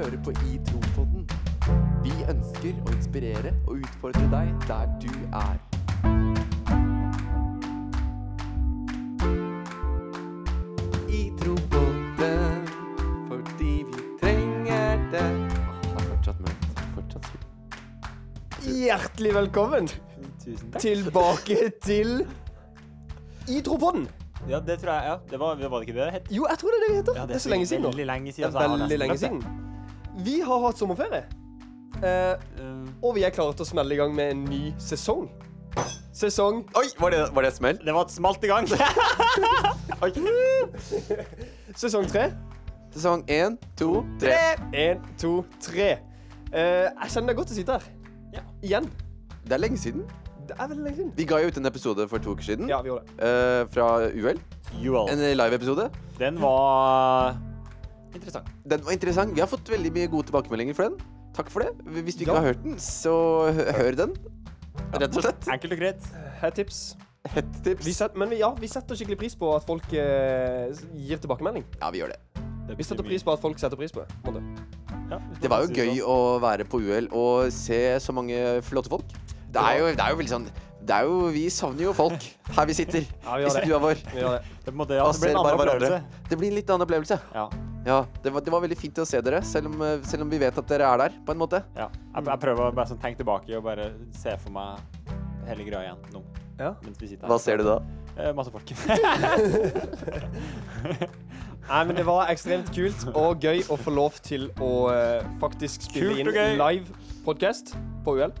hører på I Tro-podden. Vi ønsker å inspirere og utfordre deg der du er. I Tro-podden, fordi vi trenger det. Åh, det er fortsatt mørkt. Fortsatt skummelt. Hjertelig velkommen Tusen takk. tilbake til Idropodden. Ja, det tror jeg. ja. Det var, det ikke det det het? Jo, jeg tror det er det vi heter. Ja, det er så lenge siden nå. Veldig lenge Det siden. er så jeg veldig lenge siden. Vi har hatt sommerferie. Eh, og vi er klare til å smelle i gang med en ny sesong. Sesong Oi, var det, var det et smell? det var et smalt i gang. Sesong tre. Sesong én, to, tre. Én, to, tre. Eh, jeg kjenner det er godt å sitte her. Ja. Igjen. Det er lenge siden. Det er veldig lenge siden. Vi ga jo ut en episode for to uker siden. Ja, vi gjorde det. eh, fra UL. UL. En live-episode. Den var interessant. Den var interessant. Vi har fått veldig mye gode tilbakemeldinger for den. Takk for det. Hvis du ikke Ja. har hørt den, så hør den. Rett og slett. Enkelt og greit. Hett tips. Et tips. Vi set, men vi, ja, vi setter skikkelig pris på at folk eh, gir tilbakemelding. Ja, vi gjør det. Vi setter pris på at folk setter pris på det. Ja, Det var jo gøy sånn. å være på UL og se så mange flotte folk. Det er jo, det er jo veldig sånn det er jo, Vi savner jo folk her vi sitter Ja, vi i stua vår. Vi gjør det. Det, på en måte, ja, det blir en annen opplevelse. Det blir en litt annen opplevelse. Ja, Ja, det var, det var veldig fint å se dere, selv om, eh, selv om vi vet at dere er der, på en måte. ja. Jeg, jeg prøver å bare sånn tenke tilbake og bare se for meg hele greia igjen nå. Ja. Mens vi sitter her. Hva ser du da? Eh, masse folk. Nei, men Det var ekstremt kult og gøy å få lov til å uh, faktisk spille inn live podcast på UL.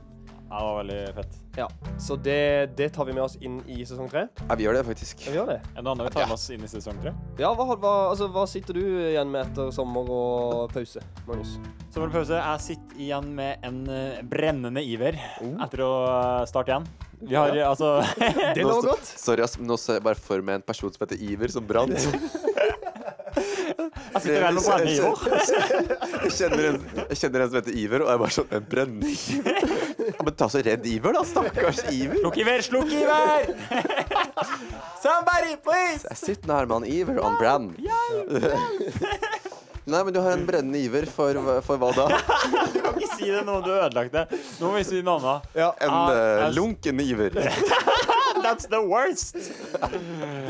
Ja, det var veldig fett. Ja, Så det, det tar vi med oss inn i sesong tre. Ja, vi gjør det faktisk. Ja, vi gjør det. En annen vi tar med oss inn i sesong tre? Ja, hva, hva, altså, hva sitter du igjen med etter sommer og pause, Magnus? Sommer og pause. Jeg sitter igjen med en eh, brennende iver Oh. etter å eh, starte igjen. Vi har ja. altså Det lover godt. Sorry, ass, men nå ser jeg bare for meg en person som heter Iver, som brant. Jeg sitter vel og brenner kjenner, en, jeg kjenner en som heter Iver, og jeg er bare sånn En brenning. Ja, men ta så redd Iver, da. Stakkars Iver. Slukk iver, slukk iver! Somebody, please! Jeg sitter nærme han Iver, og han hjelp. Nei, men du har en brennende iver for, for hva da? Du kan ikke si det nå, du har ødelagt det. Nå må vi si noe annet. Ja, En uh, eh, lunken iver. That's the worst!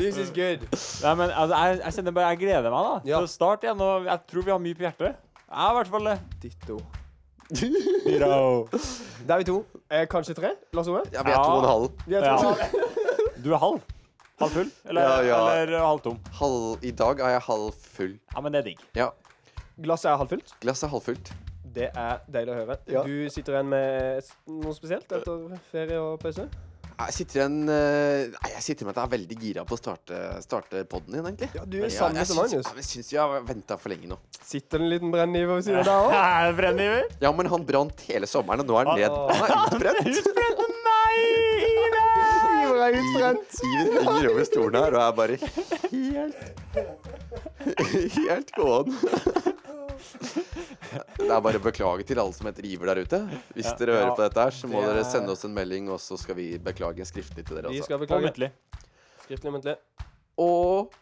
This is good. Nei, men altså, jeg, jeg kjenner bare, jeg gleder meg da Ja. til å starte igjen. Og jeg tror vi har mye på hjertet. Jeg har i hvert fall det. Ditto. Der er vi to. Eh, kanskje tre? Lars Ove? Ja, vi er to og en halv. Vi er to. Ja. Du er halv? Halv full? Eller, Ja, ja. eller halv tom? halv I dag er jeg halv full. Ja, men det er digg. Ja. Glasset er halvfullt. Glasset er halvfullt. Det er deilig å høre. Ja. Du sitter igjen med s- noe spesielt etter ferie og pause? Jeg sitter igjen eh, Nei, jeg sitter med at jeg er veldig gira på å starte, starte podden igjen, egentlig. Ja, du er sammen med Magnus. Jeg syns vi har venta for lenge nå. Sitter det en liten brenniver ved siden av deg òg? Ja, Brenniver? Ja, men han brant hele sommeren, og nå er han ned. Han er utbrent. Utbrent? Nei! Iver! Iver er utbrent. Iver henger over stolen her og er bare helt Helt gåen. Det er bare å beklage til alle som heter Iver der ute. Hvis Ja. dere hører Ja. på dette her, så må Det er- dere sende oss en melding, og så skal vi beklage skriftlig til dere. Vi Altså. skal Og beklage. muntlig. Skriftlig og muntlig. Og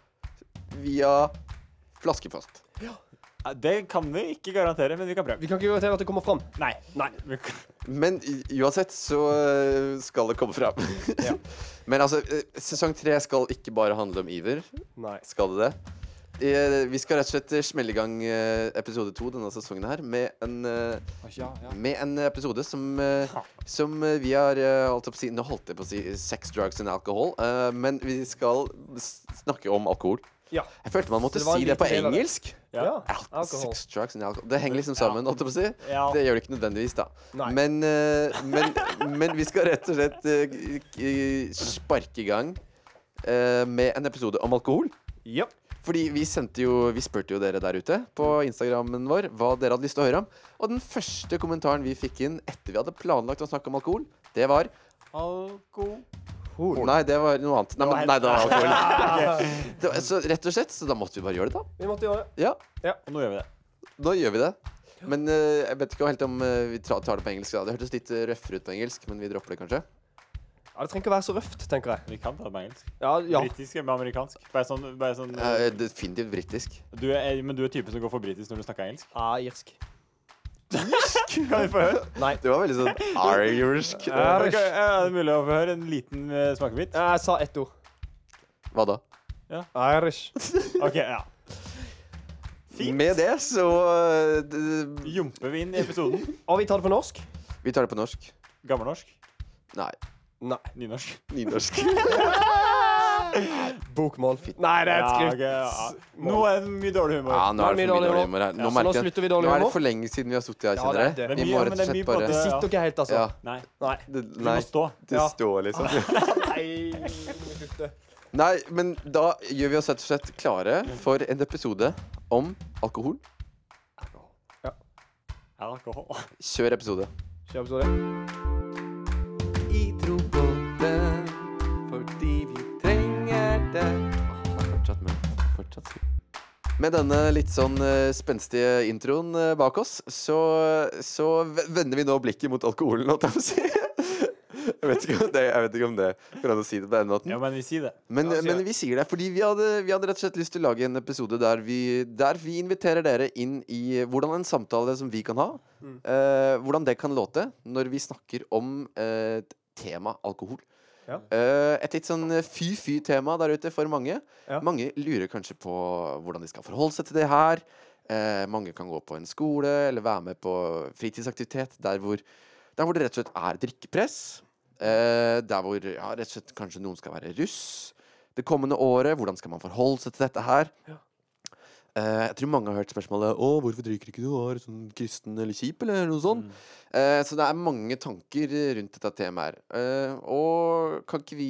via flaskepost. Ja, Det kan vi ikke garantere, men vi kan prøve. Vi kan ikke garantere at det kommer fram. Nei. Nei. Men uansett så øh, skal det komme fram. Ja. Men altså, øh, sesong tre skal ikke bare handle om Iver. Nei. Skal det det? Eh, Vi skal rett og slett smelle i gang eh, episode to denne sesongen her med en, eh, Ja, ja. med en episode som, eh, som eh, vi har eh, holdt på å si Nå holdt jeg på å si sex, drugs and alcohol, eh, men vi skal snakke om alkohol. Ja. Jeg følte man måtte det si det på liten det. engelsk. Ja. Al Sex, drugs and alcohol. Det henger liksom sammen, holdt jeg på å si. Ja. Det gjør det ikke nødvendigvis, da. Men, eh, men, men vi skal rett og slett eh, sparke i gang eh, med en episode om alkohol. Ja. Fordi vi sendte jo Vi spurte jo dere der ute på Instagrammen vår hva dere hadde lyst til å høre om. Og den første kommentaren vi fikk inn etter vi hadde planlagt å snakke om alkohol, det var Alkohol. Nei, det var noe annet. Nei, Det var men, nei, det var alkohol. Det var, så rett og slett, så da måtte vi bare gjøre det, da. Vi måtte gjøre det. Ja, Og nå gjør vi det. da gjør vi det. Men uh, jeg vet ikke helt om uh, vi tar, tar det på engelsk. Da. Det hørtes litt eh, røffere ut på engelsk, men vi dropper det kanskje. Ja, Det trenger ikke å være så røft, tenker jeg. Vi kan ta det på engelsk. Ja, ja. Britisk eller amerikansk? Bare sånn, bare sånn Eh, definitivt britisk. du er, Men du er typen som går for britisk når du snakker engelsk? ja irsk. Kan vi få høre? Nei. Det var veldig sånn irsk. Ja. Er det mulig å få høre en liten uh, smakebit? Jeg sa ett ord. Hva da? Irish. OK, ja. Fint. Med det så uh, d- Jumper vi inn i episoden. Og vi tar det på norsk? Vi tar det på norsk. Gammelnorsk? Nei, Nei. Nynorsk? nynorsk. Bokmål. Nei, det er et Ja, okay, ja. Nå er det mye dårlig humor. Ja, nå er det for mye dårlig humor her. Nå ja, nå slutter vi dårlig humor. Nå er det for lenge siden vi har sittet her, kjenner er er Vi mye, må men rett og det er slett mye bare det. Sitter ikke helt, altså. Ja, Nei. Nei. det, nei, må stå. det Ja. står liksom. Nei. Nei, men da gjør vi oss rett og slett klare for en episode om alkohol. Alkohol. Kjør episode. Kjør episode. Fortsatt. Med denne litt sånn eh, spenstige introen eh, bak oss, så, så vender vi nå blikket mot alkoholen, holdt jeg på å si. Jeg vet ikke om det, jeg vet ikke om det går an å si det på den måten. Ja, men vi sier det. Men, Ja, men vi sier det fordi vi hadde, vi hadde rett og slett lyst til å lage en episode der vi, der vi inviterer dere inn i hvordan en samtale som vi kan ha, Mm. eh, hvordan det kan låte når vi snakker om eh, tema alkohol. Ja. Eh, et litt sånn fy-fy-tema der ute for mange. Ja. Mange lurer kanskje på hvordan de skal forholde seg til det her. Eh, mange kan gå på en skole eller være med på fritidsaktivitet der hvor, der hvor det rett og slett er drikkepress. Eh, der hvor ja, rett og slett kanskje noen skal være russ det kommende året. Hvordan skal man forholde seg til dette her? Ja. Eh, jeg tror mange har hørt spørsmålet Å, hvorfor drikker ikke du? Er du sånn kristen eller kjip, eller noe sånt? Mm. Eh, så det er mange tanker rundt dette temaet her. Eh, og kan ikke vi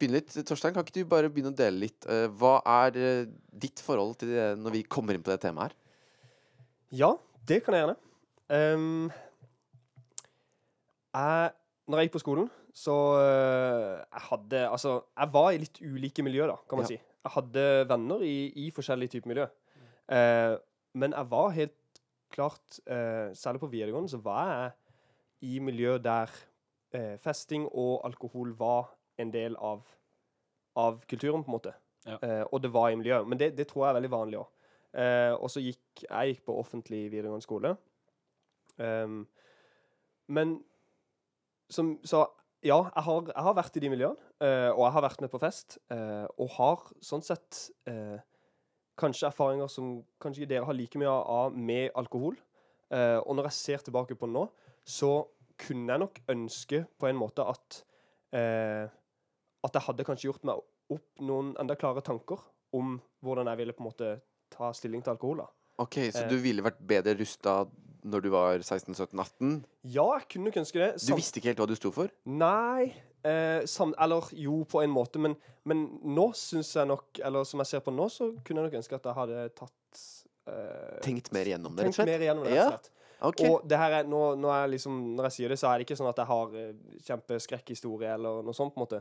begynne litt? Torstein, kan ikke du bare begynne å dele litt? Eh, hva er eh, ditt forhold til det når vi kommer inn på det temaet her? Ja, det kan jeg gjerne. Um, jeg, når jeg gikk på skolen, så jeg hadde Altså, jeg var i litt ulike miljøer, da, kan man Ja. si. Hadde venner i, i forskjellige typer miljø. Eh, men jeg var helt klart eh, Særlig på videregående så var jeg i miljø der eh, festing og alkohol var en del av, av kulturen, på en måte. Ja. Eh, og det var i miljøet. Men det, det tror jeg er veldig vanlig òg. Eh, og så gikk jeg gikk på offentlig videregående skole. Um, men som Så ja, jeg har, jeg har vært i de miljøene, eh, og jeg har vært med på fest. eh, og har sånn sett eh, kanskje erfaringer som kanskje dere har like mye av med alkohol. Og når jeg ser tilbake på det nå, så kunne jeg nok ønske på en måte at At jeg hadde kanskje gjort meg opp noen enda klare tanker om hvordan jeg ville på en måte ta stilling til alkohol. da. Ok, Så du ville vært bedre rusta når du var 16-17-18? Ja, jeg kunne ønske det. Du visste ikke helt hva du sto for? Nei eh, sam Eller jo, på en måte, men, men nå syns jeg nok Eller som jeg ser på nå, så kunne jeg nok ønske at jeg hadde tatt eh, Tenkt mer igjennom det, rett og Tenkt slett? mer gjennom det, Ja. rett og slett. Ok. Og det her er, nå, nå er liksom, når jeg sier det, så er det ikke sånn at jeg har eh, kjempeskrekkhistorie eller noe sånt, på en måte.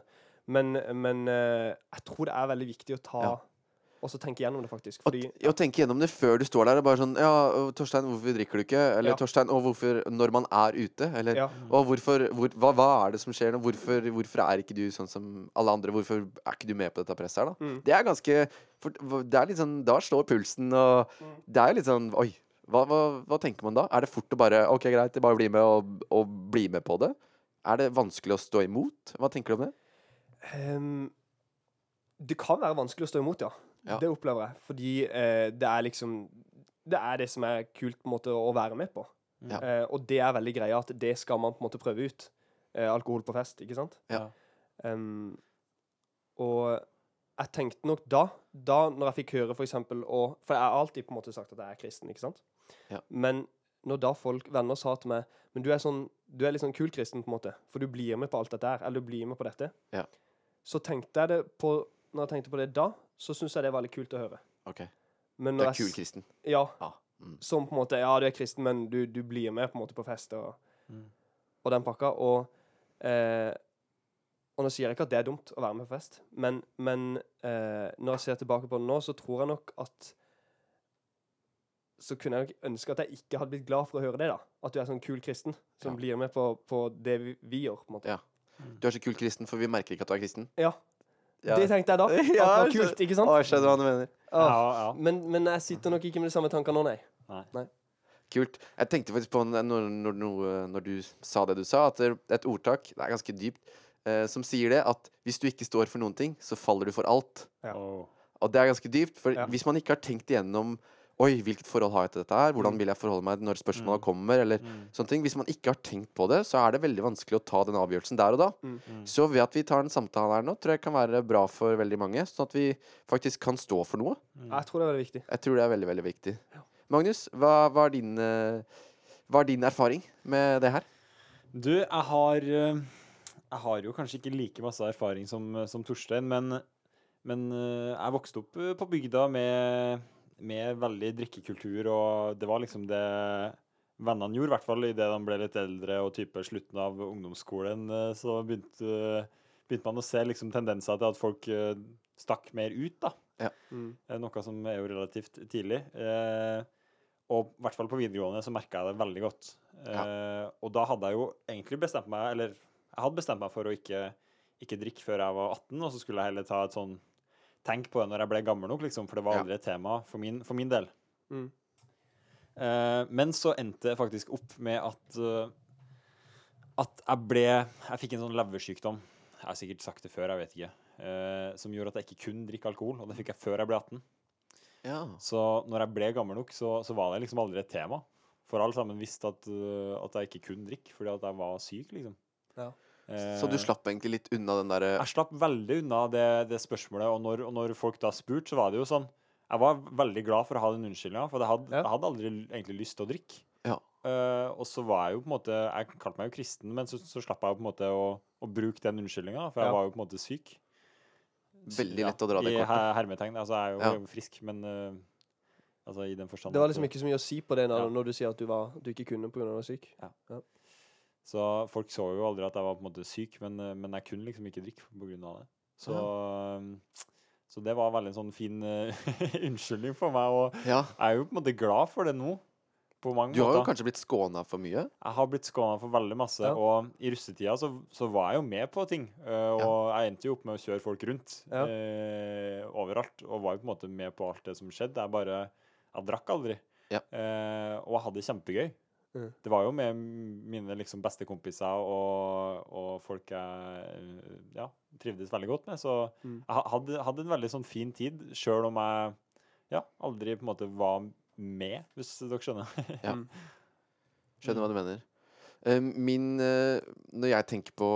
Men, men eh, jeg tror det er veldig viktig å ta Ja. Og så tenke gjennom det, faktisk. Fordi og tenke gjennom det før du står der og bare sånn Ja, Torstein, hvorfor drikker du ikke? Eller Ja. Torstein, og hvorfor Når man er ute? Eller Ja. Og hvorfor hvor, hva, hva er det som skjer nå? Hvorfor, hvorfor er ikke du sånn som alle andre? Hvorfor er ikke du med på dette presset her, da? Mm. Det er ganske for, Det er litt sånn Da slår pulsen, og Mm. det er jo litt sånn Oi, hva, hva, hva tenker man da? Er det fort å bare OK, greit, bare bli med og, og bli med på det? Er det vanskelig å stå imot? Hva tenker du om det? Um, det kan være vanskelig å stå imot, ja. Ja. Det opplever jeg. Fordi eh, det er liksom Det er det som er kult på en måte å være med på. Ja. Eh, og det er veldig greia at det skal man på en måte prøve ut. Eh, alkohol på fest, ikke sant? Ja. Um, og jeg tenkte nok da, da når jeg fikk høre for eksempel og, For jeg har alltid på en måte sagt at jeg er kristen, ikke sant? Ja. Men når da folk, venner sa til meg Men du er sånn Du er litt sånn kul kristen, på en måte. For du blir med på alt dette her. Eller du blir med på dette. Ja. Så tenkte jeg det på Når jeg tenkte på det da, så syntes jeg det var litt kult å høre. OK. Men Du er jeg kul kristen. Ja. Ja. Mm. Som på en måte Ja, du er kristen, men du, du blir med på en måte på fest og, Mm. og den pakka. Og eh, Og nå sier jeg ikke at det er dumt å være med på fest, men, men eh, når jeg ser tilbake på det nå, så tror jeg nok at Så kunne jeg nok ønske at jeg ikke hadde blitt glad for å høre det, da. At du er sånn kul kristen som Ja. blir med på, på det vi, vi gjør, på en måte. Ja. Du er så kul kristen, for vi merker ikke at du er kristen. Ja. Ja. Det tenkte jeg da. At det var kult, ikke sant? Å, jeg skjønner hva du mener. Ja, ja. Men, men jeg sitter nok ikke med de samme tankene nå, nei. Nei. Kult. Jeg tenkte faktisk på når, når, når, når du sa det du sa, at det er et ordtak, det er ganske dypt, eh, som sier det at hvis du ikke står for noen ting, så faller du for alt. Ja. Og det er ganske dypt, for Ja. hvis man ikke har tenkt igjennom Oi, hvilket forhold har jeg til dette her? Hvordan Mm. vil jeg forholde meg når spørsmålet Mm. kommer? Eller Mm. sånne ting. Hvis man ikke har tenkt på det, så er det veldig vanskelig å ta den avgjørelsen der og da. Mm. Mm. Så ved at vi tar en samtale her nå, tror jeg kan være bra for veldig mange. Sånn at vi faktisk kan stå for noe. Mm. Jeg tror det er veldig viktig. Jeg tror det er veldig, veldig viktig. Magnus, hva, hva, er din, eh, hva er din erfaring med det her? Du, jeg har eh, Jeg har jo kanskje ikke like masse erfaring som, eh, som Torstein, men, men jeg vokste opp på bygda med, med veldig drikkekultur, og det var liksom det vennene gjorde, i hvert fall idet de ble litt eldre og type slutten av ungdomsskolen, eh, så begynte, begynte man å se liksom tendenser til at folk eh, stakk mer ut, da. Mm. Eh, Noe som er jo relativt tidlig. Eh, og i hvert fall på videregående så merka jeg det veldig godt. Eh, og da hadde jeg jo egentlig bestemt meg Eller jeg hadde bestemt meg for å ikke, ikke drikke før jeg var 18, og så skulle jeg heller ta et sånn Tenk på det når jeg ble gammel nok, liksom, for det var aldri et tema for min, for min del. Mm. Uh, men så endte det faktisk opp med at uh, At jeg ble Jeg fikk en sånn leversykdom. Jeg har sikkert sagt det før, jeg vet ikke. Uh, som gjorde at jeg ikke kunne drikke alkohol, og det fikk jeg før jeg ble 18. Ja. Så når jeg ble gammel nok, så, så var det liksom aldri et tema. For alle sammen visste at, uh, at jeg ikke kunne drikke fordi at jeg var syk, liksom. Ja. Så du Eh, slapp egentlig litt unna den derre Jeg slapp veldig unna det, det spørsmålet, og når, og når folk da spurte, så var det jo sånn Jeg var veldig glad for å ha den unnskyldninga, for jeg hadde, Ja. jeg hadde aldri egentlig lyst til å drikke. Ja. Uh, og så var jeg jo på en måte Jeg kalte meg jo kristen, men så, så slapp jeg jo på en måte å, å bruke den unnskyldninga, for jeg Ja. var jo på en måte syk. Veldig lett å dra det I kortet. her- hermetegn. Altså, jeg er jo Ja. frisk, men uh, altså i den forstand Det var liksom ikke så mye å si på det når, Ja. når du sier at du, var, du ikke kunne pga. at du var syk. Så folk så jo aldri at jeg var på en måte syk, men, eh, men jeg kunne liksom ikke drikke av det. Så, um, så det var veldig en sånn fin eh, unnskyldning for meg, og Ja. jeg er jo på en måte glad for det nå. På mange Du har jo kanskje blitt skåna for mye? Jeg har blitt skåna for veldig masse, Ja. og i russetida så, så var jeg jo med på ting. eh, og jeg endte jo opp med å kjøre folk rundt Ja. eh, overalt, og var jo på en måte med på alt det som skjedde. Jeg bare Jeg drakk aldri. Ja. Eh, og jeg hadde det kjempegøy. Mm. Det var jo med mine liksom beste kompiser og, og folk jeg ja, trivdes veldig godt med. Så Mm. jeg hadde, hadde en veldig sånn fin tid, sjøl om jeg ja, aldri på en måte var med, hvis dere skjønner. Ja. Mm. Skjønner hva du mener. Eh, Min eh, Når jeg tenker på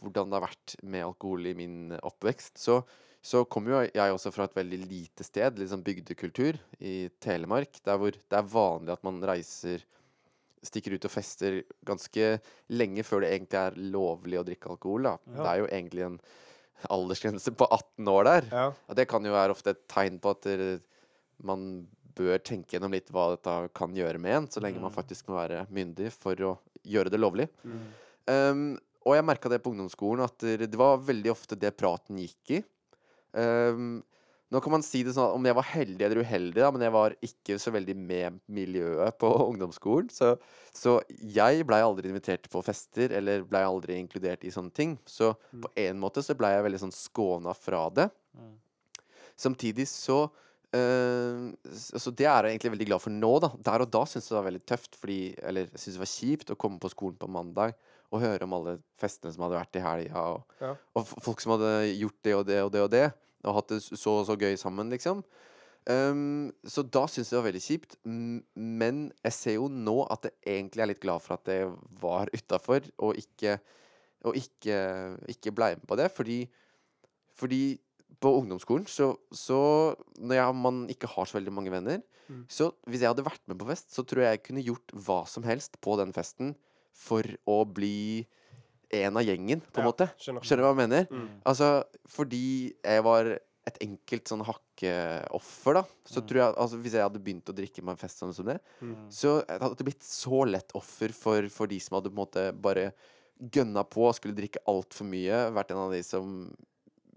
hvordan det har vært med alkohol i min oppvekst, så, så kommer jo jeg også fra et veldig lite sted, sånn bygdekultur, i Telemark, der hvor det er vanlig at man reiser Stikker ut og fester ganske lenge før det egentlig er lovlig å drikke alkohol. da. Ja. Det er jo egentlig en aldersgrense på 18 år der. Ja. Og det kan jo være ofte et tegn på at man bør tenke gjennom litt hva dette kan gjøre med en, så lenge man Mm. faktisk må være myndig for å gjøre det lovlig. Mm. Um, og jeg merka det på ungdomsskolen, at det det var veldig ofte det praten gikk i. Um, nå kan man si det sånn at om jeg var heldig eller uheldig, da, men jeg var ikke så veldig med miljøet på ungdomsskolen. Så, så jeg blei aldri invitert på fester, eller blei aldri inkludert i sånne ting. Så Mm. på en måte så blei jeg veldig sånn skåna fra det. Mm. Samtidig så Uh, Så det er jeg egentlig veldig glad for nå, da. Der og da syntes jeg det var veldig tøft, fordi Eller jeg syntes det var kjipt å komme på skolen på mandag og høre om alle festene som hadde vært i helga, og, Ja. og folk som hadde gjort det og det og det og det, og hatt det så og så gøy sammen, liksom. Um, så da syns jeg det var veldig kjipt. Men jeg ser jo nå at jeg egentlig er litt glad for at jeg var utafor, og ikke og ikke, ikke blei med på det. Fordi, fordi på ungdomsskolen så, så Når jeg, man ikke har så veldig mange venner, Mm. så hvis jeg hadde vært med på fest, så tror jeg jeg kunne gjort hva som helst på den festen for å bli en av gjengen, på en Ja, måte. skjønner. Skjønner du hva jeg mener? Mm. Altså, fordi jeg var et enkelt sånn hakkeoffer, da, så Mm. tror jeg Altså, hvis jeg hadde begynt å drikke på en fest sånn som det, Mm. så jeg hadde det blitt så lett offer for, for de som hadde på en måte bare gønna på og skulle drikke altfor mye. Vært en av de som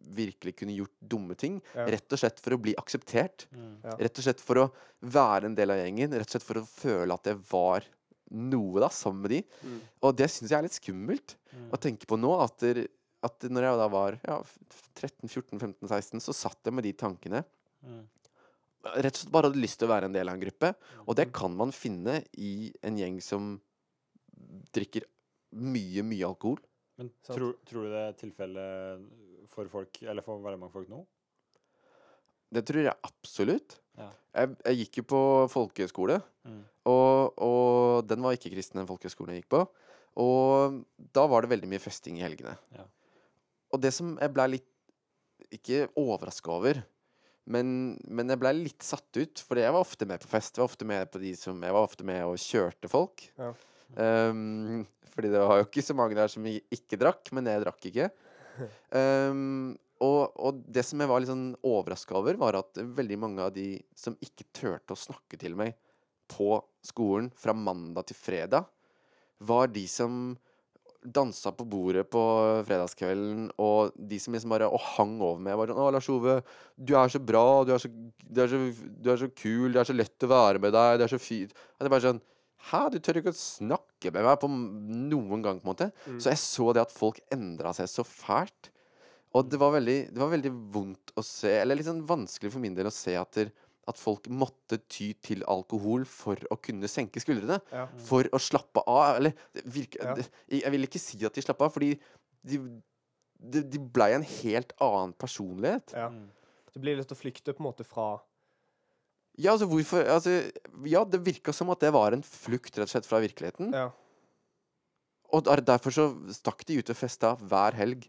virkelig kunne gjort dumme ting. Ja. Rett og slett for å bli akseptert. Mm. Ja. Rett og slett for å være en del av gjengen. Rett og slett for å føle at jeg var noe da, sammen med de. Mm. Og det syns jeg er litt skummelt Mm. å tenke på nå. At, der, at når jeg da var ja, 13-14-15-16, så satt jeg med de tankene. Mm. rett og slett bare hadde lyst til å være en del av en gruppe. Og det kan man finne i en gjeng som drikker mye, mye alkohol. Men tror, tror du det er tilfellet for folk, eller for veldig mange folk nå? Det tror jeg absolutt. Ja. Jeg, jeg gikk jo på folkehøyskole, Mm. og, og den var ikke kristen, den folkehøyskolen jeg gikk på. Og da var det veldig mye festing i helgene. Ja. Og det som jeg blei litt Ikke overraska over, men, men jeg blei litt satt ut, fordi jeg var ofte med på fest. Jeg var ofte med på de som Jeg var ofte med og kjørte folk. Ja. Um, fordi det var jo ikke så mange der som ikke drakk, men jeg drakk ikke. Um, og, og det som jeg var litt sånn overraska over, var at veldig mange av de som ikke turte å snakke til meg på skolen fra mandag til fredag, var de som dansa på bordet på fredagskvelden, og de som liksom bare og hang over meg. Var sånn 'Å, Lars Ove, du er så bra, du er så, du er så, du er så kul, det er så lett å være med deg, det er så fint' Og det bare sånn Hæ, du tør ikke å snakke med meg på noen gang, på en måte. Mm. Så jeg så det at folk endra seg så fælt. Og det var, veldig, det var veldig vondt å se, eller sånn vanskelig for min del å se at, der, at folk måtte ty til alkohol for å kunne senke skuldrene. Ja. For å slappe av. Eller virke, Ja. jeg vil ikke si at de slapp av, fordi de, de, de blei en helt annen personlighet. ja. Mm. Det blir litt å flykte på en måte fra Ja, altså hvorfor altså, Ja, det virka som at det var en flukt, rett og slett, fra virkeligheten. Ja. Og der, derfor så stakk de ut og festa hver helg.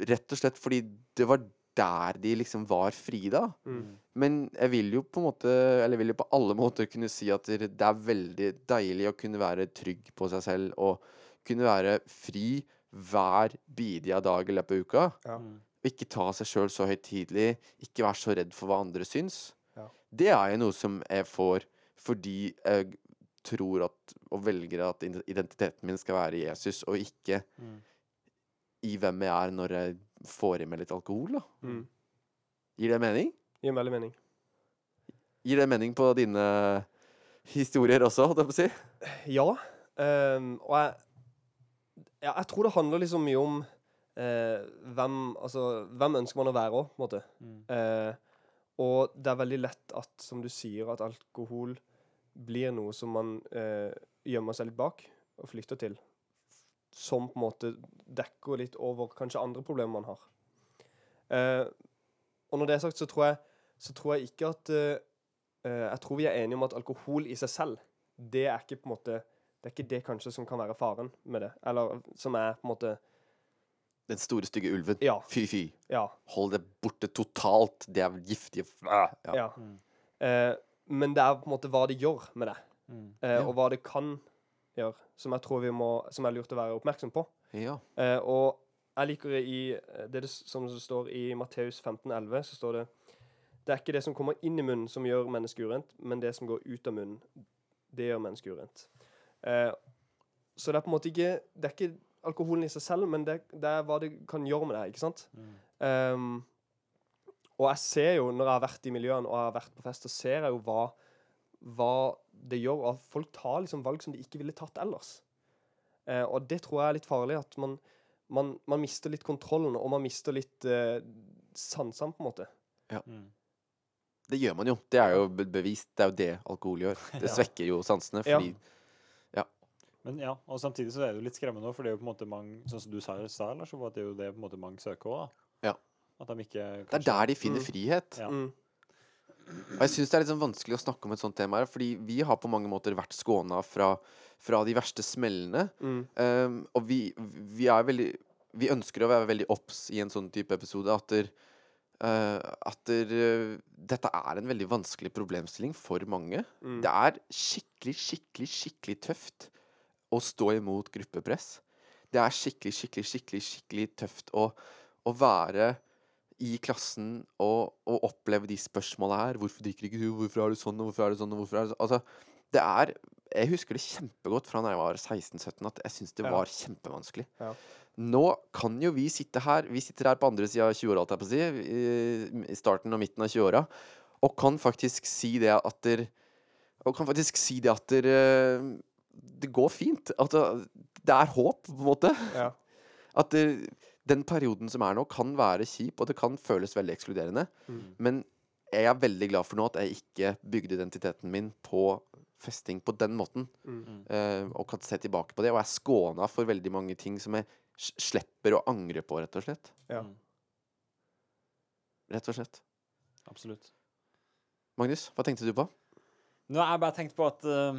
Rett og slett fordi det var der de liksom var fri da. Mm. Men jeg vil jo på en måte Eller jeg vil jo på alle måter kunne si at det er veldig deilig å kunne være trygg på seg selv og kunne være fri hver bidige dag i løpet av uka. Ja. Mm. Ikke ta seg sjøl så høytidelig. Ikke være så redd for hva andre syns. Ja. Det er jo noe som jeg får fordi jeg tror at og velger at identiteten min skal være Jesus, og ikke Mm. I hvem jeg er når jeg får i meg litt alkohol. da. Mm. Gir det mening? Gir veldig mening. Gir det mening på dine historier også, holdt jeg på å si? Ja. Um, og jeg Ja, jeg tror det handler liksom mye om uh, hvem Altså, hvem ønsker man å være òg, på en måte. Mm. Uh, og det er veldig lett at, som du sier, at alkohol blir noe som man uh, gjemmer seg litt bak og flykter til. Som på en måte dekker litt over kanskje andre problemer man har. Eh, og når det er sagt, så tror jeg, så tror jeg ikke at eh, eh, Jeg tror vi er enige om at alkohol i seg selv, det er ikke på en måte Det er ikke det kanskje som kan være faren med det. Eller som er på en måte Den store, stygge ulven. Ja. Fy, fy. Ja. Hold det borte totalt. Det er giftige ah, Ja. ja. Mm. Eh, men det er på en måte hva det gjør med det. Mm. eh, Ja. og hva det kan gjøre, som jeg tror vi må, som er lurt å være oppmerksom på. ja. Eh, og jeg liker det i eh, det, det som det står i Matteus 15,11, så står det Det er ikke det som kommer inn i munnen som gjør mennesket urent, men det som går ut av munnen, det gjør mennesket urent. Eh, så det er på en måte ikke Det er ikke alkoholen i seg selv, men det, det er hva det kan gjøre med deg, ikke sant? Mm. Ehm, og jeg ser jo, når jeg har vært i miljøene og jeg har vært på fest, så ser jeg jo hva, hva det gjør. Og at folk tar liksom valg som de ikke ville tatt ellers. Eh, og det tror jeg er litt farlig. At man, man, man mister litt kontrollen, og man mister litt eh, sansene, på en måte. Mm. Det gjør man jo. Det er jo bevist. Det er jo det alkohol gjør. Det Ja. svekker jo sansene. Ja. Men ja, og samtidig så er det jo litt skremmende òg, for det er jo på en måte mange Sånn som du sa, sa Lars, at det er jo det på en måte mange søker òg. Ja. At de ikke det er der de finner Mm. frihet. Ja. Mm. Og jeg syns det er litt sånn vanskelig å snakke om et sånt tema her, fordi vi har på mange måter vært skåna fra, fra de verste smellene. Mm. Um, og vi, vi er veldig Vi ønsker å være veldig obs i en sånn type episode at der, uh, at der, uh, dette er en veldig vanskelig problemstilling for mange. Mm. Det er skikkelig, skikkelig, skikkelig tøft å stå imot gruppepress. Det er skikkelig, skikkelig, skikkelig, skikkelig tøft å, å være i klassen og, og oppleve de spørsmåla her. 'Hvorfor drikker ikke du? Hvorfor er du sånn? Hvorfor er du sånn?' hvorfor er du sånn? Altså, det er Jeg husker det kjempegodt fra da jeg var 16-17, at jeg syntes det Ja. var kjempevanskelig. Ja. Nå kan jo vi sitte her Vi sitter her på andre sida av 20-åra, holdt jeg på å si, i, starten og midten av 20-åra, og kan faktisk si det at der, Og kan faktisk si det at der, eh, det går fint. At det, det er håp, på en måte. Ja. At det, den perioden som er nå, kan være kjip, og det kan føles veldig ekskluderende. Mm. Men jeg er veldig glad for nå at jeg ikke bygde identiteten min på festing på den måten. Mm. Uh, og kan se tilbake på det. Og jeg er skåna for veldig mange ting som jeg slipper å angre på, rett og slett. Ja. Mm. Rett og slett. Absolutt. Magnus, hva tenkte du på? Nå har jeg bare tenkt på at uh,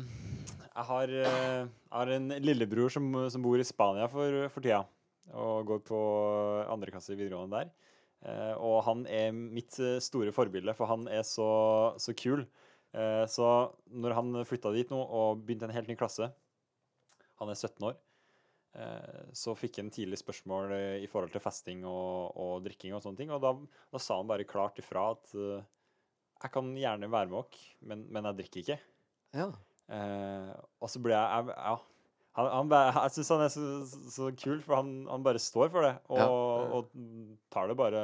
jeg, har, uh, jeg har en lillebror som, som bor i Spania for, for tida. Og går på andre klasse i videregående der. Eh, og han er mitt eh, store forbilde, for han er så, så kul. Eh, så når han flytta dit nå og begynte en helt ny klasse Han er 17 år. eh, så fikk han tidlig spørsmål eh, i forhold til festing og, og drikking og sånne ting. Og da, da sa han bare klart ifra at eh, jeg kan gjerne være med dere, men, men jeg drikker ikke. Ja. Eh, og så ble jeg, jeg Ja. Han, han, bare- jeg syns han er så, så, kul, for han, han bare står for det. Og, Ja. og tar det bare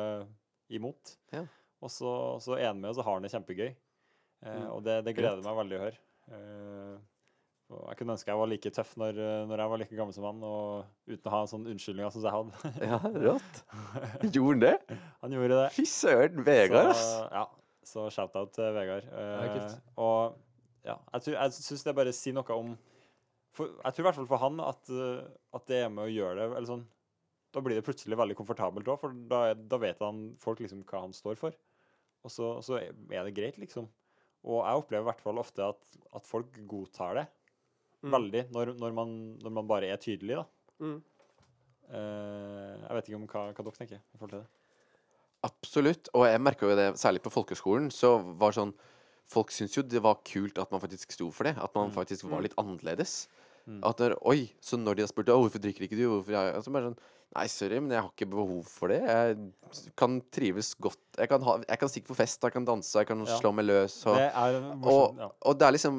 imot. Ja. Og så, så er han med, og så har han det kjempegøy. Eh, Mm. og det, det gleder meg veldig å høre. Eh, jeg kunne ønske jeg var like tøff når, når jeg var like gammel som han, og uten å ha en sånn unnskyldning som jeg hadde. ja, rått. Gjorde han det? han gjorde det. Fy søren, Vegard, ass. Ja, så shout-out til Vegard. Eh, og ja, jeg, tror, jeg syns det bare sier noe om for, Jeg tror i hvert fall for han at, eh, at det er med å gjøre det eller sånn, Da blir det plutselig veldig komfortabelt òg, for da, da vet han folk liksom hva han står for. Og så, så er det greit, liksom. Og jeg opplever i hvert fall ofte at, at folk godtar det Mm. veldig når, når, man, når man bare er tydelig, da. Mm. Uh, jeg vet ikke om hva, hva dere tenker i forhold til det. Absolutt. Og jeg merka jo det, særlig på folkeskolen, så var sånn Folk syntes jo det var kult at man faktisk sto for det. At man Mm. faktisk var Mm. litt annerledes. Mm. At når, Oi! Så når de har spurt oh, hvorfor drikker ikke du, hvorfor jeg, så bare sånn Nei, sorry, men jeg har ikke behov for det. Jeg kan trives godt. Jeg kan, ha, jeg kan stikke på fest, jeg kan danse, jeg kan Ja. slå meg løs. Og, Det en og, ja. og det er liksom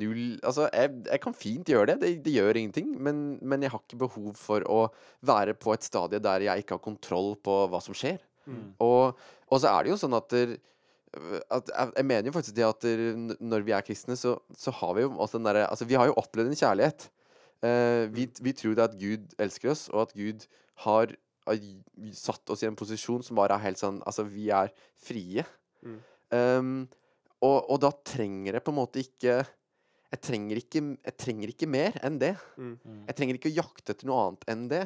null Altså, jeg, jeg kan fint gjøre det. det. Det gjør ingenting. Men, men jeg har ikke behov for å være på et stadie der jeg ikke har kontroll på hva som skjer. Mm. Og, og så er det jo sånn at, der, at jeg, mener jo faktisk det at når vi er kristne, så, så har vi jo også den derre Altså, vi har jo opplevd en kjærlighet. Eh, vi, vi tror det at Gud elsker oss, og at Gud har, har satt oss i en posisjon som bare er helt sånn Altså, vi er frie. Mm. Um, og, og da trenger jeg på en måte ikke jeg trenger ikke, jeg trenger ikke mer enn det. Mm. Mm. Jeg trenger ikke å jakte etter noe annet enn det.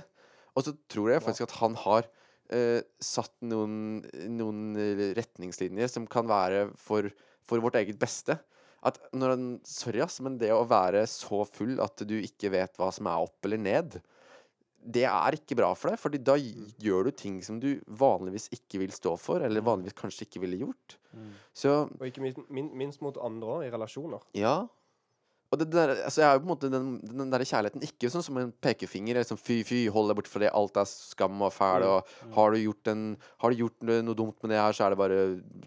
Og så tror jeg faktisk at han har eh, satt noen, noen retningslinjer som kan være for, for vårt eget beste. At når Sorry, ass, men det å være så full at du ikke vet hva som er opp eller ned, det er ikke bra for deg. Fordi da gjør du ting som du vanligvis ikke vil stå for, eller vanligvis kanskje ikke ville gjort. Mm. Så Og ikke minst, minst mot andre òg, i relasjoner. ja. Og det der, altså jeg er jo på en måte den, den der kjærligheten ikke sånn som en pekefinger. Eller sånn fy, fy, hold deg bort fra det. Alt er skam og fæl. Mm. Og har du, gjort en, har du gjort noe dumt med det her, så er det bare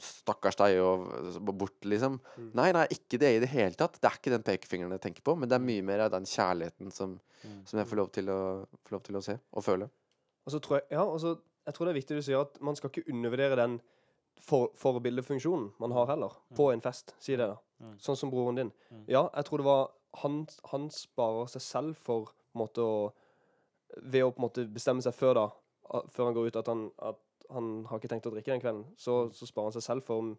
stakkars deg og så bort, liksom. Mm. Nei, nei, ikke det i det hele tatt. Det er ikke den pekefingeren jeg tenker på, men det er mye mer av den kjærligheten som, Mm. som jeg får lov, å, får lov til å se og føle. Og så tror jeg, ja, så, jeg tror det er viktig du sier at man skal ikke undervurdere den for, forbildefunksjonen man har heller, på en fest. Si det, da. Mm. Sånn som broren din. Mm. Ja, jeg tror det var Han, han sparer seg selv for på en måte å Ved å på en måte bestemme seg før da, før han går ut, at han, at han har ikke tenkt å drikke den kvelden, så, så sparer han seg selv for,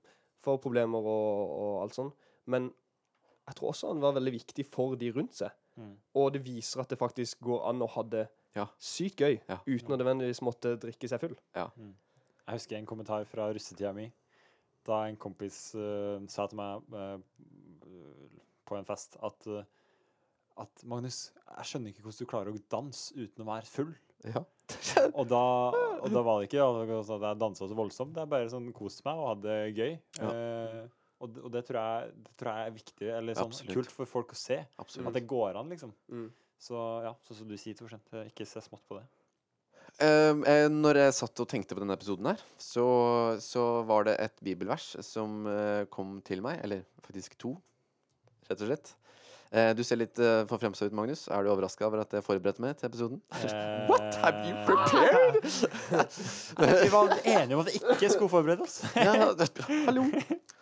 for problemer og, og alt sånn. Men jeg tror også han var veldig viktig for de rundt seg. Mm. Og det viser at det faktisk går an å ha det Ja. sykt gøy Ja. uten å nødvendigvis måtte drikke seg full. Jeg husker en kommentar fra russetida mi. Da en kompis uh, sa til meg uh, på en fest at, uh, at Magnus, jeg skjønner ikke hvordan du klarer å danse uten å være full. Ja. Og da, og da var det ikke at jeg dansa så voldsomt, det er bare sånn koste meg og hadde det gøy. Ja. Og og det, tror jeg, det tror jeg er viktig, eller sånn Absolutt. kult for folk å se. Absolutt. At det går an, liksom. Mm. Så ja, sånn som du sier, Torstein, ikke se smått på det. Eh, når jeg satt og tenkte på denne episoden her, så, så var det et bibelvers som uh, kom til meg. Eller faktisk to, rett og slett. Eh, du ser litt for forfremsa ut, Magnus. Er du overraska over at jeg forberedte meg til episoden? What? Have you prepared? Eh, Vi var enige om at vi ikke skulle forberede oss. ja, det, hallo!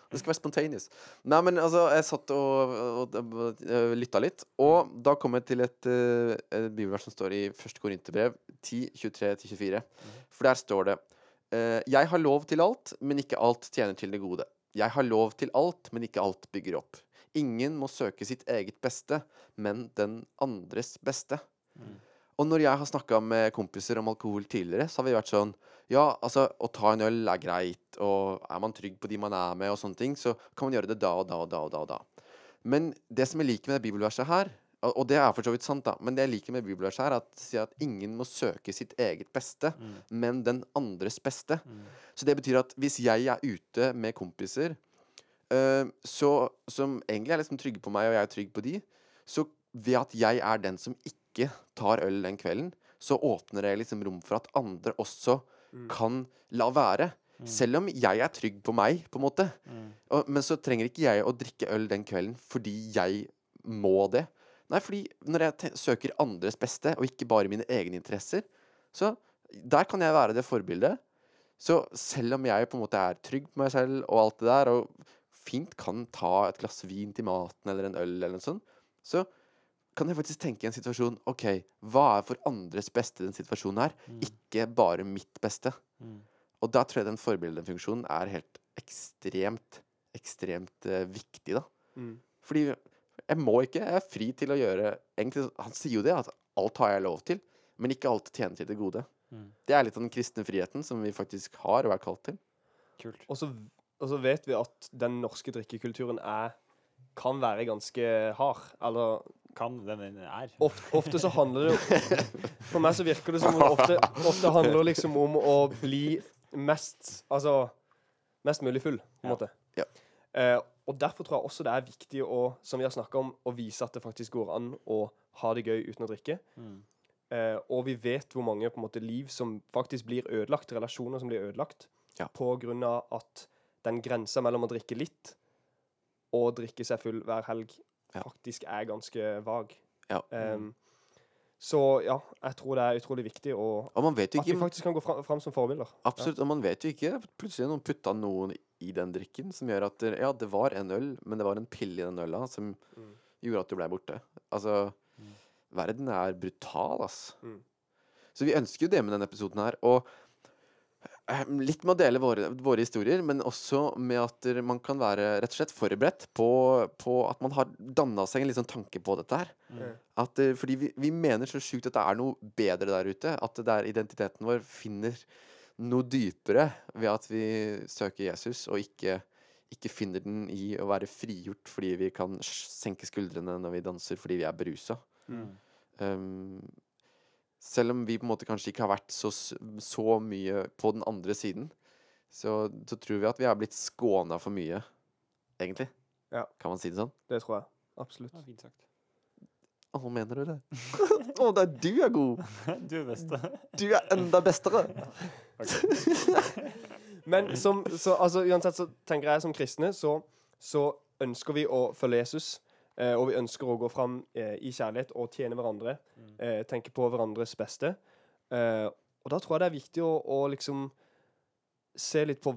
Det skal være spontaneous. Nei, men altså, jeg satt og, og, og, og lytta litt, og da kom jeg til et, et bibelvers som står i første Korinterbrev 10, 23-24. For der står det Eh, jeg har lov til alt, men ikke alt tjener til det gode. Jeg har lov til alt, men ikke alt bygger opp. Ingen må søke sitt eget beste, men den andres beste. Og når jeg har snakka med kompiser om alkohol tidligere, så har vi vært sånn Ja, altså, å ta en øl er greit, og er man trygg på de man er med, og sånne ting, så kan man gjøre det da og da og da og da. og da. Men det som jeg liker med det bibelverset her, og det er for så vidt sant, da, men det jeg liker med bibelverset her, er at det sier at ingen må søke sitt eget beste, men den andres beste. Så det betyr at hvis jeg er ute med kompiser øh, så, som egentlig er liksom trygge på meg, og jeg er trygg på de, så ved at jeg er den som ikke tar øl den kvelden, så åpner det liksom rom for at andre også kan la være. Selv om jeg er trygg på meg, på en måte. Og, men så trenger ikke jeg å drikke øl den kvelden fordi jeg må det. Nei, fordi når jeg søker andres beste, og ikke bare mine egne interesser, så der kan jeg være det forbildet. Så selv om jeg på en måte er trygg på meg selv og alt det der, og fint kan ta et glass vin til maten eller en øl eller noe sånt, så kan jeg faktisk tenke i en situasjon OK, hva er for andres beste i den situasjonen her? Ikke bare mitt beste. Og da tror jeg den forbildefunksjonen er helt ekstremt, ekstremt eh, viktig, da. Mm. Fordi jeg må ikke, jeg er fri til å gjøre Egentlig, Han sier jo det, at alt har jeg lov til, men ikke alt tjener til det gode. Mm. Det er litt av den kristne friheten som vi faktisk har og er kalt til. Kult. Og så, og så vet vi at den norske drikkekulturen er kan være ganske hard. Eller Kan den den er. ofte, ofte så handler det jo For meg så virker det som om det ofte, ofte handler liksom om å bli mest Altså mest mulig full, på en Ja. måte. Ja. Eh, og derfor tror jeg også det er viktig å, som vi har snakka om, å vise at det faktisk går an å ha det gøy uten å drikke. Mm. Eh, og vi vet hvor mange på en måte, liv som faktisk blir ødelagt, relasjoner som blir ødelagt, Ja. på grunn av at den grensa mellom å drikke litt og drikke seg full hver helg Ja. faktisk er ganske vag. Ja. Um, så ja, jeg tror det er utrolig viktig å, Og man vet jo at vi faktisk kan gå fram, fram som forbilder. Absolutt, og man vet jo ikke. Plutselig har noen putta noen i den drikken som gjør at Ja, det var en øl, men det var en pille i den øla som Mm. gjorde at du blei borte. Altså Verden er brutal, ass. Mm. Så vi ønsker jo det med denne episoden her. Og litt med å dele våre, våre historier, men også med at man kan være rett og slett forberedt på, på at man har danna seg en litt sånn tanke på dette her. Mm. At, eh, fordi vi, vi mener så sjukt at det er noe bedre der ute. At det der identiteten vår finner noe dypere ved at vi søker Jesus, og ikke, ikke finner den i å være frigjort fordi vi kan senke skuldrene når vi danser fordi vi er berusa. Mm. Um, selv om vi på en måte kanskje ikke har vært så, så mye på den andre siden, så, så tror vi at vi har blitt skåna for mye, egentlig. Ja. Kan man si det sånn? Det tror jeg. Absolutt. Ja, fint sagt. Å, mener du det? Å, det er du er god! Du er beste. Du er enda bestere! Men som, så, altså, uansett så tenker jeg som kristne så, så ønsker vi å følge Jesus. Eh, og vi ønsker å gå fram eh, i kjærlighet og tjene hverandre. Eh, tenke på hverandres beste. Eh, og da tror jeg det er viktig å, å liksom se litt på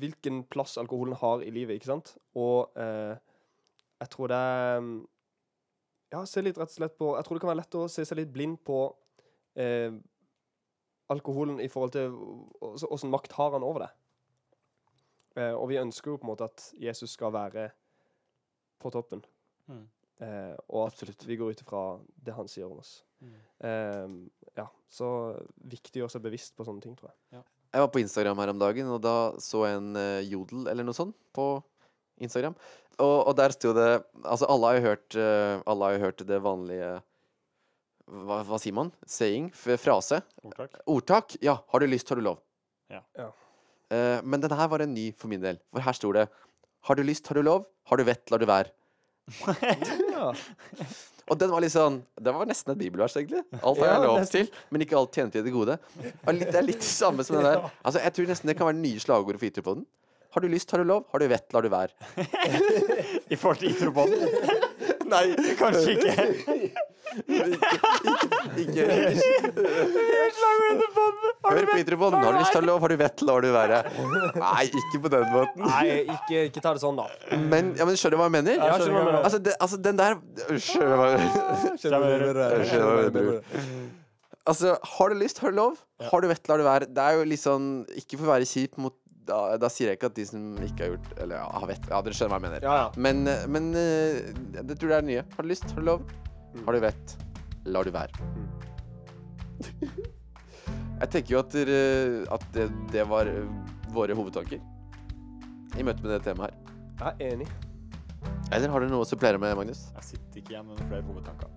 hvilken plass alkoholen har i livet, ikke sant? Og eh, jeg tror det er mm, Ja, se litt rett og slett på Jeg tror det kan være lett å se seg litt blind på eh, alkoholen i forhold til åssen- åssen makt har han over det. Eh, og vi ønsker jo på en måte at Jesus skal være på toppen. Mm. Eh, og Absolutt. vi går ut ifra det han sier om oss. Mm. Eh, ja, så viktig å gjøre seg bevisst på sånne ting, tror jeg. Jeg var på Instagram her om dagen, og da så jeg en uh, jodel eller noe sånt på Instagram. Og, og der sto det Altså, alle har jo hørt uh, Alle har jo hørt det vanlige hva, hva sier man? Saying? Frase? Ordtak. Ordtak? Ja. Har du lyst, har du lov. Ja. Ja. Uh, men denne her var en ny for min del. For her sto det Har du lyst, har du lov. Har du vett, lar du være. Ja. Og den var litt sånn Det var nesten et bibelvers, egentlig. Alt har Ja, jeg lov nesten. til, men ikke alt tjener til det gode. Litt, det er litt det samme som det der. Altså, jeg tror nesten det kan være nye slagordet for Ytterpodden. Har du lyst, har du lov. Har du vett, lar du være. I forhold til Itropodden? Nei, Kanskje ikke. ikke, Hør på Ytterpodden. Har du lyst, til å lov. Har du vett, lar du være. Nei, ikke på den måten. Nei, ikke, ikke ta det sånn, da. Men, ja, men skjønner du hva jeg mener? Ja, skjønner hva jeg mener. Altså, det, altså den der Skjønner du hva jeg Skjønner Skjønner hva jeg mener. Altså, har du lyst, har du lov. Har du vett, lar du være. Det er jo litt sånn Ikke for å være kjip mot da, da sier jeg ikke at de som ikke har gjort Eller ja, vet. Ja, dere skjønner hva jeg mener. Ja, ja. Men, eh, men eh, jeg tror det er det nye. Har du lyst, har du lov. Mm. Har du vett, lar du være. jeg tenker jo at, dere, at det, det var eh, våre hovedtanker i møte med det temaet her. Jeg er enig. Eller har du noe å supplere med, Magnus? Jeg sitter ikke igjen med noen flere hovedtanker.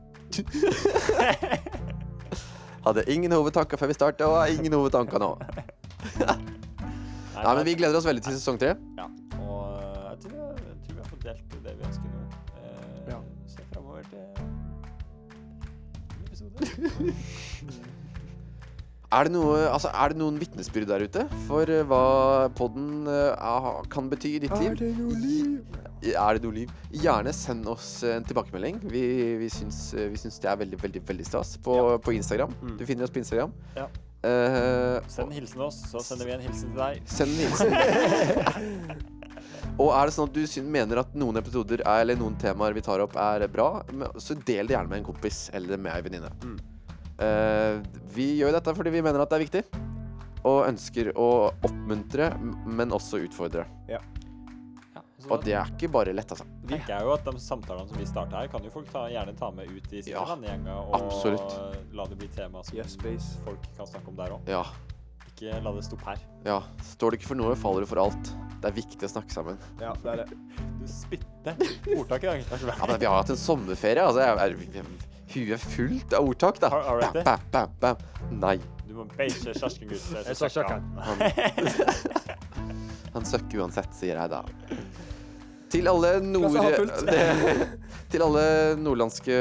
Hadde ingen hovedtanker før vi starta, og har ingen hovedtanker nå. Nei, men vi gleder oss veldig til sesong tre. Ja, og eh, jeg tror, jeg tror vi har fått delt det vi ønsker nå. Eh, Ja. Se framover til ny episode. Er det, noe, altså, er det noen vitnesbyrd der ute for eh, hva podden uh, kan bety i ditt liv? Er det noe liv? Er det noe liv? Gjerne send oss en tilbakemelding. Vi, vi, syns, vi syns det er veldig veldig, veldig stas på, på Instagram. Mm. Du finner oss på Instagram. Ja. Eh, Send en hilsen til oss, så sender vi en hilsen til deg. Send en hilsen. Og er det sånn at du mener at noen episoder er, eller noen temaer vi tar opp, er bra, så del det gjerne med en kompis eller med ei venninne. Mm. Uh, vi gjør dette fordi vi mener at det er viktig, og ønsker å oppmuntre, men også utfordre. Ja, Og det er ikke bare lett, altså. tenker jeg jo at de samtalene som vi starter her, kan jo folk ta, gjerne ta med ut i sine Ja, vennegjenger, og absolutt. la det bli tema som Yes, folk kan snakke om der òg. Ja. Ikke la det stoppe her. ja. Står du ikke for noe, faller du for alt. Det er viktig å snakke sammen. Ja, det er det. Du spytter ordtak i dag. Ja, men vi har hatt en sommerferie. Altså, jeg er, huet er fullt av ordtak, da. Har- har? Bam, bam, bam, bam. Nei. Du må beise kjersken, gutt. Han, han søkker uansett, sier jeg da. Til alle nord... Til alle nordlandske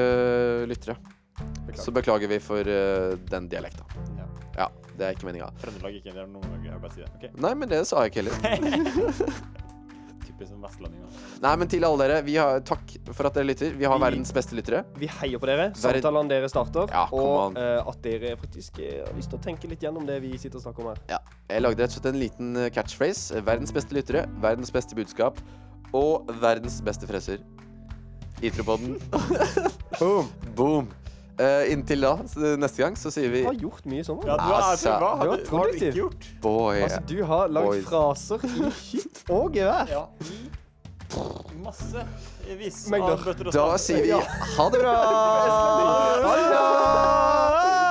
lyttere Beklager. så beklager vi for uh, den dialekta. Ja. Ja, det er ikke meninga. Trøndelag ikke av Nord-Norge, jeg bare sier det. Okay. Nei, men det sa jeg ikke heller. Typisk som vestlending. Nei, men til alle dere, vi har, takk for at dere lytter. Vi har Vi- verdens beste lyttere. Vi heier på dere. Samtalene dere starter. Ja, og eh, at dere faktisk eh, har lyst til å tenke litt gjennom det vi sitter og snakker om her. Jeg lagde rett og slett en liten catchphrase. Verdens beste lyttere, verdens beste budskap og verdens beste freser. Itropoden. Boom! Boom. Eh, inntil da, neste gang, så sier vi Du har gjort mye sånn. Ja, du har, Altså, hva, du var du, har du produktiv. ikke gjort? boy. Altså, du har lagd Boys. fraser i hytt og gevær. Ja, i masse vis Mengder. av bøtter og Da spann. sier vi Ja. ha det bra! Ha det bra!